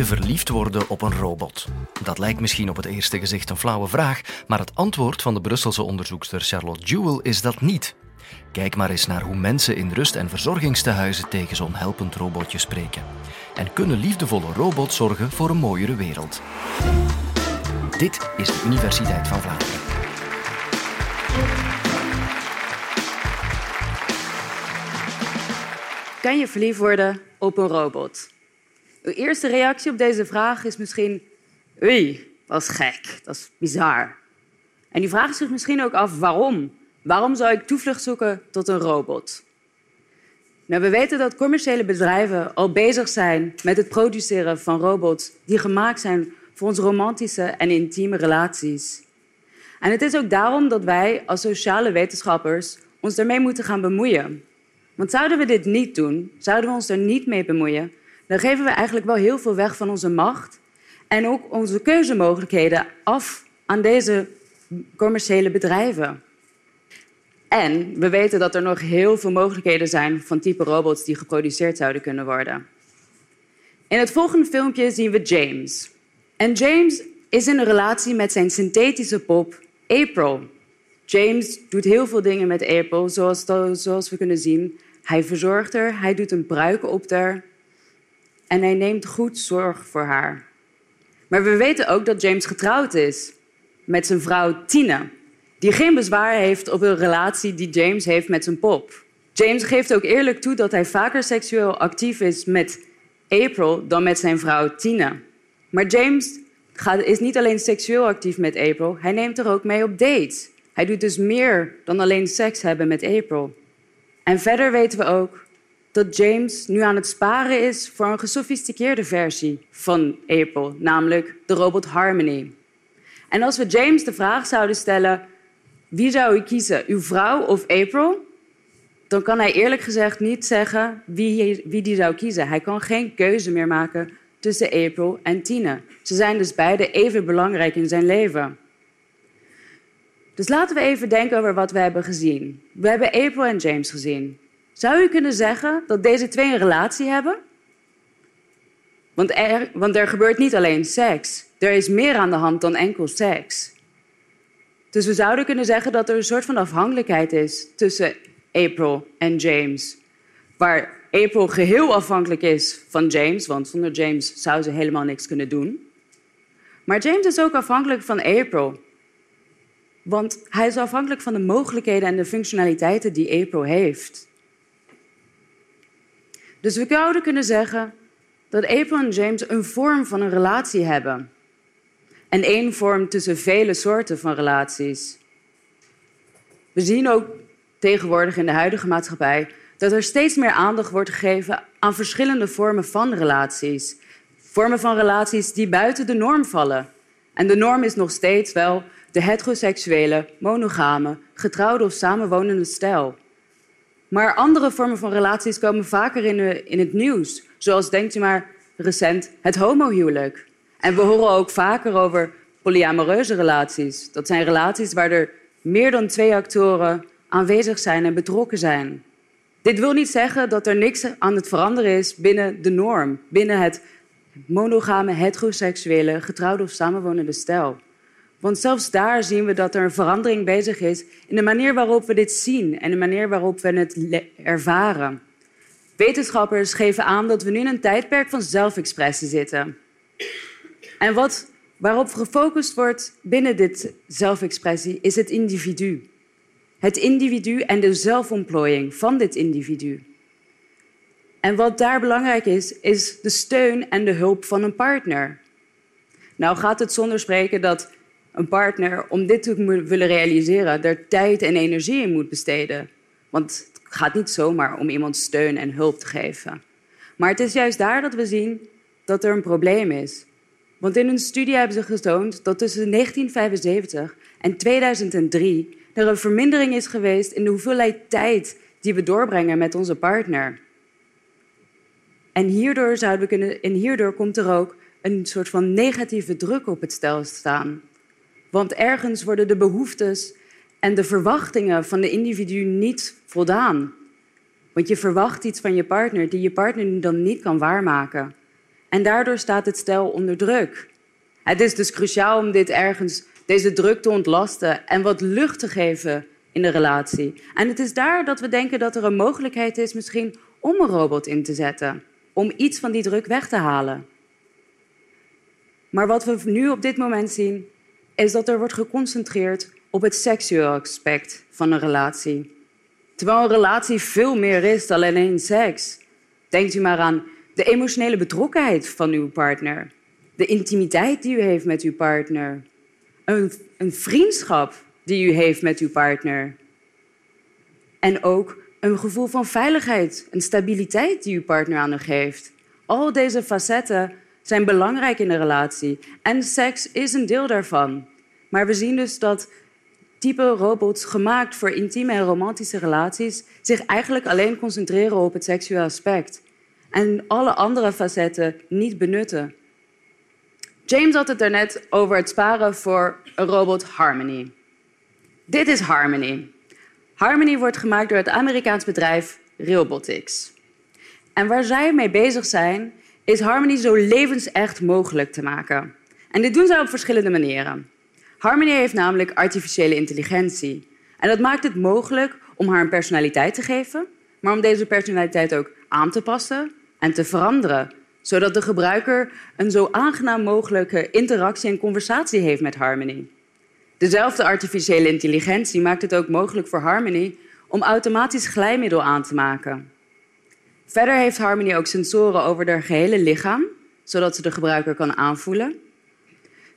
je verliefd worden op een robot? Dat lijkt misschien op het eerste gezicht een flauwe vraag, maar het antwoord van de Brusselse onderzoekster Charlotte Jewell is dat niet. Kijk maar eens naar hoe mensen in rust- en verzorgingstehuizen tegen zo'n helpend robotje spreken. En kunnen liefdevolle robots zorgen voor een mooiere wereld? Dit is de Universiteit van Vlaanderen. Kan je verliefd worden op een robot? Uw eerste reactie op deze vraag is misschien... Oei, dat is gek, dat is bizar. En u vraagt zich misschien ook af waarom. Waarom zou ik toevlucht zoeken tot een robot? Nou, we weten dat commerciële bedrijven al bezig zijn met het produceren van robots die gemaakt zijn voor onze romantische en intieme relaties. En het is ook daarom dat wij als sociale wetenschappers ons ermee moeten gaan bemoeien. Want zouden we dit niet doen, zouden we ons er niet mee bemoeien, dan geven we eigenlijk wel heel veel weg van onze macht en ook onze keuzemogelijkheden af aan deze commerciële bedrijven. En we weten dat er nog heel veel mogelijkheden zijn van type robots die geproduceerd zouden kunnen worden. In het volgende filmpje zien we James. En James is in een relatie met zijn synthetische pop April. James doet heel veel dingen met April, zoals, zoals we kunnen zien. Hij verzorgt haar, hij doet een pruik op haar en hij neemt goed zorg voor haar. Maar we weten ook dat James getrouwd is met zijn vrouw Tina, die geen bezwaar heeft op een relatie die James heeft met zijn pop. James geeft ook eerlijk toe dat hij vaker seksueel actief is met April dan met zijn vrouw Tina. Maar James gaat, is niet alleen seksueel actief met April, hij neemt er ook mee op dates. Hij doet dus meer dan alleen seks hebben met April. En verder weten we ook dat James nu aan het sparen is voor een gesofisticeerde versie van April, namelijk de robot Harmony. En als we James de vraag zouden stellen: wie zou u kiezen, uw vrouw of April? Dan kan hij eerlijk gezegd niet zeggen wie, wie die zou kiezen. Hij kan geen keuze meer maken tussen April en Tine. Ze zijn dus beide even belangrijk in zijn leven. Dus laten we even denken over wat we hebben gezien. We hebben April en James gezien. Zou u kunnen zeggen dat deze twee een relatie hebben? Want er, want er gebeurt niet alleen seks. Er is meer aan de hand dan enkel seks. Dus we zouden kunnen zeggen dat er een soort van afhankelijkheid is tussen April en James. Waar April geheel afhankelijk is van James, want zonder James zou ze helemaal niks kunnen doen. Maar James is ook afhankelijk van April. Want hij is afhankelijk van de mogelijkheden en de functionaliteiten die April heeft. Dus we zouden kunnen zeggen dat April en James een vorm van een relatie hebben. En één vorm tussen vele soorten van relaties. We zien ook tegenwoordig in de huidige maatschappij dat er steeds meer aandacht wordt gegeven aan verschillende vormen van relaties. Vormen van relaties die buiten de norm vallen. En de norm is nog steeds wel de heteroseksuele, monogame, getrouwde of samenwonende stijl. Maar andere vormen van relaties komen vaker in, in het nieuws. Zoals, denkt u maar, recent het homohuwelijk. En we horen ook vaker over polyamoreuze relaties. Dat zijn relaties waar er meer dan twee actoren aanwezig zijn en betrokken zijn. Dit wil niet zeggen dat er niks aan het veranderen is binnen de norm, binnen het monogame, heteroseksuele, getrouwde of samenwonende stijl. Want zelfs daar zien we dat er een verandering bezig is in de manier waarop we dit zien en de manier waarop we het ervaren. Wetenschappers geven aan dat we nu in een tijdperk van zelfexpressie zitten. En wat, waarop gefocust wordt binnen dit zelfexpressie is het individu. Het individu en de zelfontplooiing van dit individu. En wat daar belangrijk is, is de steun en de hulp van een partner. Nou gaat het zonder spreken dat een partner, om dit te willen realiseren, er tijd en energie in moet besteden. Want het gaat niet zomaar om iemand steun en hulp te geven. Maar het is juist daar dat we zien dat er een probleem is. Want in een studie hebben ze getoond dat tussen 1975 en 2003 er een vermindering is geweest in de hoeveelheid tijd die we doorbrengen met onze partner. En hierdoor, zouden we kunnen, en hierdoor komt er ook een soort van negatieve druk op het stel staan. Want ergens worden de behoeftes en de verwachtingen van de individu niet voldaan. Want je verwacht iets van je partner die je partner dan niet kan waarmaken. En daardoor staat het stel onder druk. Het is dus cruciaal om dit ergens, deze druk te ontlasten en wat lucht te geven in de relatie. En het is daar dat we denken dat er een mogelijkheid is misschien om een robot in te zetten. Om iets van die druk weg te halen. Maar wat we nu op dit moment zien, is dat er wordt geconcentreerd op het seksuele aspect van een relatie. Terwijl een relatie veel meer is dan alleen seks. Denkt u maar aan de emotionele betrokkenheid van uw partner, de intimiteit die u heeft met uw partner, een, een vriendschap die u heeft met uw partner. En ook een gevoel van veiligheid, een stabiliteit die uw partner aan u geeft. Al deze facetten zijn belangrijk in een relatie en seks is een deel daarvan. Maar we zien dus dat type robots gemaakt voor intieme en romantische relaties zich eigenlijk alleen concentreren op het seksuele aspect en alle andere facetten niet benutten. James had het daarnet over het sparen voor een robot Harmony. Dit is Harmony. Harmony wordt gemaakt door het Amerikaans bedrijf Realbotics. En waar zij mee bezig zijn, is Harmony zo levensecht mogelijk te maken. En dit doen zij op verschillende manieren. Harmony heeft namelijk artificiële intelligentie. En dat maakt het mogelijk om haar een personaliteit te geven, maar om deze personaliteit ook aan te passen en te veranderen, zodat de gebruiker een zo aangenaam mogelijke interactie en conversatie heeft met Harmony. Dezelfde artificiële intelligentie maakt het ook mogelijk voor Harmony om automatisch glijmiddel aan te maken. Verder heeft Harmony ook sensoren over haar gehele lichaam, zodat ze de gebruiker kan aanvoelen.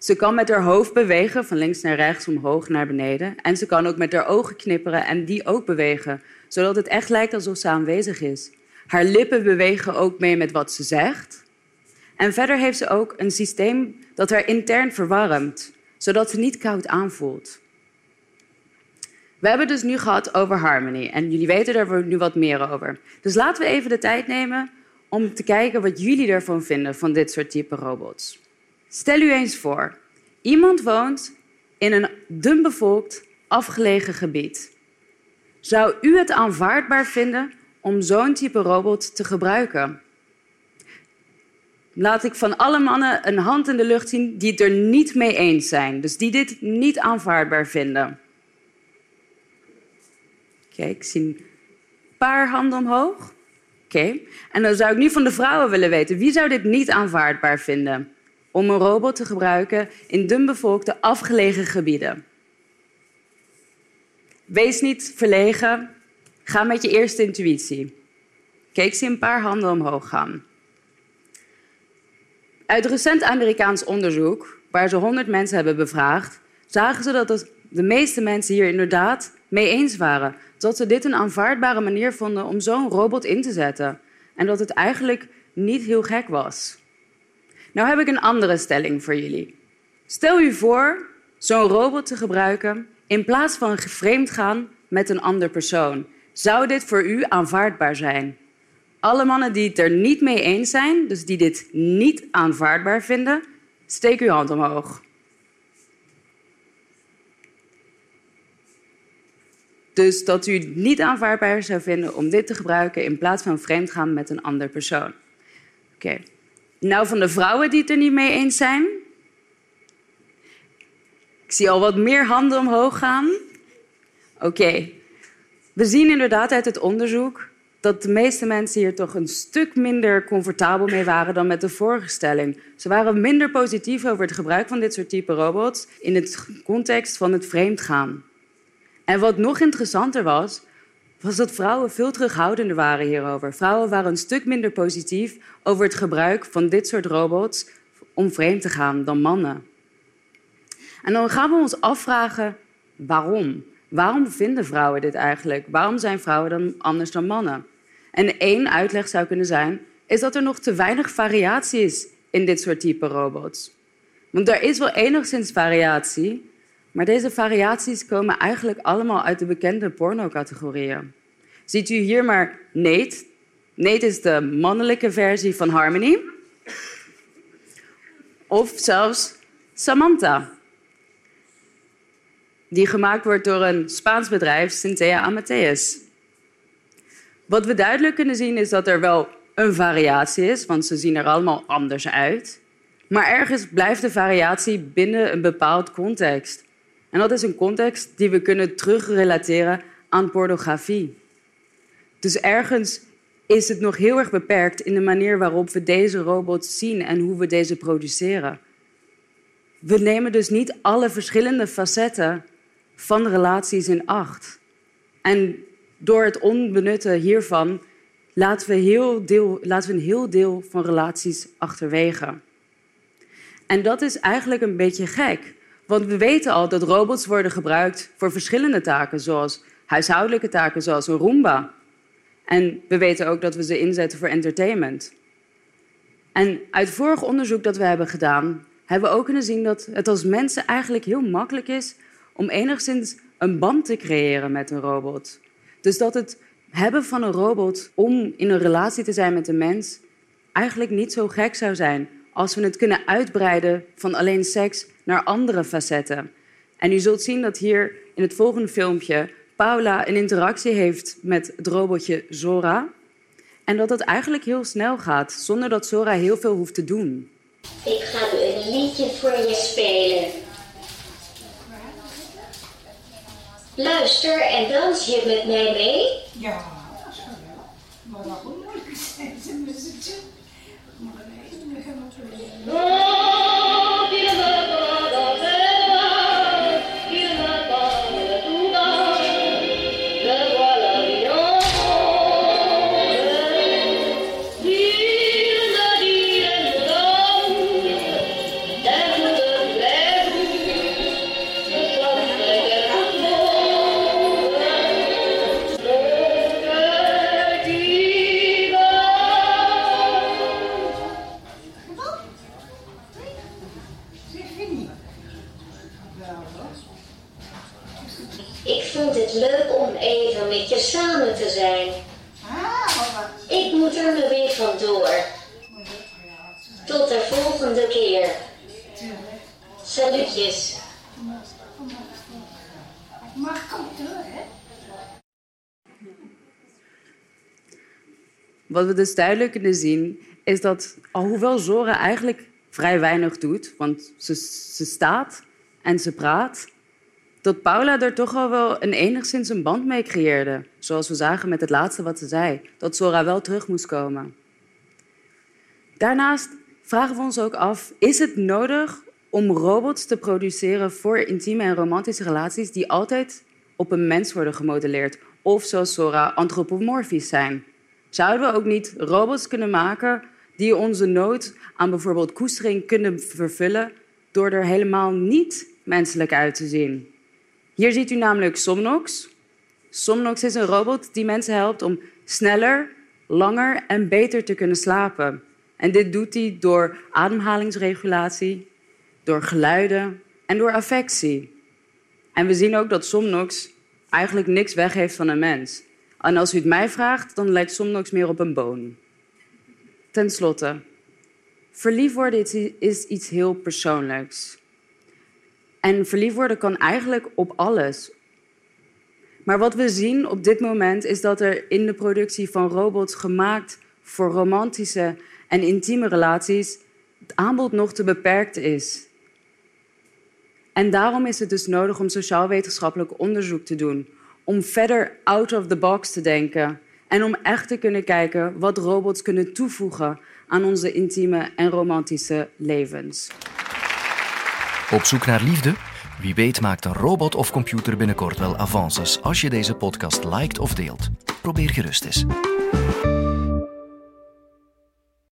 Ze kan met haar hoofd bewegen, van links naar rechts, omhoog naar beneden. En ze kan ook met haar ogen knipperen en die ook bewegen, zodat het echt lijkt alsof ze aanwezig is. Haar lippen bewegen ook mee met wat ze zegt. En verder heeft ze ook een systeem dat haar intern verwarmt, zodat ze niet koud aanvoelt. We hebben het dus nu gehad over Harmony en jullie weten er nu wat meer over. Dus laten we even de tijd nemen om te kijken wat jullie ervan vinden van dit soort type robots. Stel u eens voor, iemand woont in een dunbevolkt, afgelegen gebied. Zou u het aanvaardbaar vinden om zo'n type robot te gebruiken? Laat ik van alle mannen een hand in de lucht zien die het er niet mee eens zijn. Dus die dit niet aanvaardbaar vinden. Oké, ik zie een paar handen omhoog. Oké, en dan zou ik nu van de vrouwen willen weten, wie zou dit niet aanvaardbaar vinden? Om een robot te gebruiken in dunbevolkte, afgelegen gebieden. Wees niet verlegen, ga met je eerste intuïtie. Ik zie een paar handen omhoog gaan. Uit recent Amerikaans onderzoek, waar ze 100 mensen hebben bevraagd, zagen ze dat de meeste mensen hier inderdaad mee eens waren. Dat ze dit een aanvaardbare manier vonden om zo'n robot in te zetten. En dat het eigenlijk niet heel gek was. Nou heb ik een andere stelling voor jullie. Stel u voor zo'n robot te gebruiken in plaats van geframed gaan met een ander persoon. Zou dit voor u aanvaardbaar zijn? Alle mannen die het er niet mee eens zijn, dus die dit niet aanvaardbaar vinden, steek uw hand omhoog. Dus dat u het niet aanvaardbaar zou vinden om dit te gebruiken in plaats van vreemd gaan met een ander persoon. Oké. Nou, van de vrouwen die het er niet mee eens zijn. Ik zie al wat meer handen omhoog gaan. Oké. We zien inderdaad uit het onderzoek dat de meeste mensen hier toch een stuk minder comfortabel mee waren dan met de vorige stelling. Ze waren minder positief over het gebruik van dit soort type robots in het context van het vreemdgaan. En wat nog interessanter was, was dat vrouwen veel terughoudender waren hierover. Vrouwen waren een stuk minder positief over het gebruik van dit soort robots om vreemd te gaan dan mannen. En dan gaan we ons afvragen waarom. Waarom vinden vrouwen dit eigenlijk? Waarom zijn vrouwen dan anders dan mannen? En één uitleg zou kunnen zijn, is dat er nog te weinig variatie is in dit soort type robots. Want er is wel enigszins variatie, maar deze variaties komen eigenlijk allemaal uit de bekende pornocategorieën. Ziet u hier maar Nate. Nate is de mannelijke versie van Harmony. Of zelfs Samantha, die gemaakt wordt door een Spaans bedrijf, Cynthia Amateus. Wat we duidelijk kunnen zien is dat er wel een variatie is, want ze zien er allemaal anders uit. Maar ergens blijft de variatie binnen een bepaald context. En dat is een context die we kunnen terugrelateren aan pornografie. Dus ergens is het nog heel erg beperkt in de manier waarop we deze robots zien en hoe we deze produceren. We nemen dus niet alle verschillende facetten van relaties in acht. En door het onbenutten hiervan laten we, heel deel, laten we een heel deel van relaties achterwege. En dat is eigenlijk een beetje gek. Want we weten al dat robots worden gebruikt voor verschillende taken, zoals huishoudelijke taken, zoals een Roomba. En we weten ook dat we ze inzetten voor entertainment. En uit vorig onderzoek dat we hebben gedaan, hebben we ook kunnen zien dat het als mensen eigenlijk heel makkelijk is om enigszins een band te creëren met een robot. Dus dat het hebben van een robot om in een relatie te zijn met een mens eigenlijk niet zo gek zou zijn als we het kunnen uitbreiden van alleen seks naar andere facetten. En u zult zien dat hier in het volgende filmpje Paula een interactie heeft met het robotje Zora. En dat het eigenlijk heel snel gaat, zonder dat Zora heel veel hoeft te doen. Ik ga een liedje voor je spelen. Luister en dans je met mij mee? Ja, dat is wel leuk. Maar waarom moet ik het met z'n tweeën? Maar nee, we gaan het met je samen te zijn. Ah, Ik moet er nu weer vandoor. Tot de volgende keer. Salutjes. Maar kom door, hè? Wat we dus duidelijk kunnen zien, is dat alhoewel Zora eigenlijk vrij weinig doet, want ze, ze staat en ze praat, dat Paula er toch al wel enigszins een band mee creëerde. Zoals we zagen met het laatste wat ze zei, dat Zora wel terug moest komen. Daarnaast vragen we ons ook af, is het nodig om robots te produceren voor intieme en romantische relaties die altijd op een mens worden gemodelleerd? Of zoals Zora, antropomorfisch zijn? Zouden we ook niet robots kunnen maken die onze nood aan bijvoorbeeld koestering kunnen vervullen door er helemaal niet menselijk uit te zien? Hier ziet u namelijk Somnox. Somnox is een robot die mensen helpt om sneller, langer en beter te kunnen slapen. En dit doet hij door ademhalingsregulatie, door geluiden en door affectie. En we zien ook dat Somnox eigenlijk niks weg heeft van een mens. En als u het mij vraagt, dan lijkt Somnox meer op een boon. Ten slotte, verliefd worden is- is iets heel persoonlijks. En verliefd worden kan eigenlijk op alles. Maar wat we zien op dit moment is dat er in de productie van robots gemaakt voor romantische en intieme relaties het aanbod nog te beperkt is. En daarom is het dus nodig om sociaal-wetenschappelijk onderzoek te doen, om verder out of the box te denken en om echt te kunnen kijken wat robots kunnen toevoegen aan onze intieme en romantische levens. Op zoek naar liefde? Wie weet maakt een robot of computer binnenkort wel avances als je deze podcast liked of deelt. Probeer gerust eens.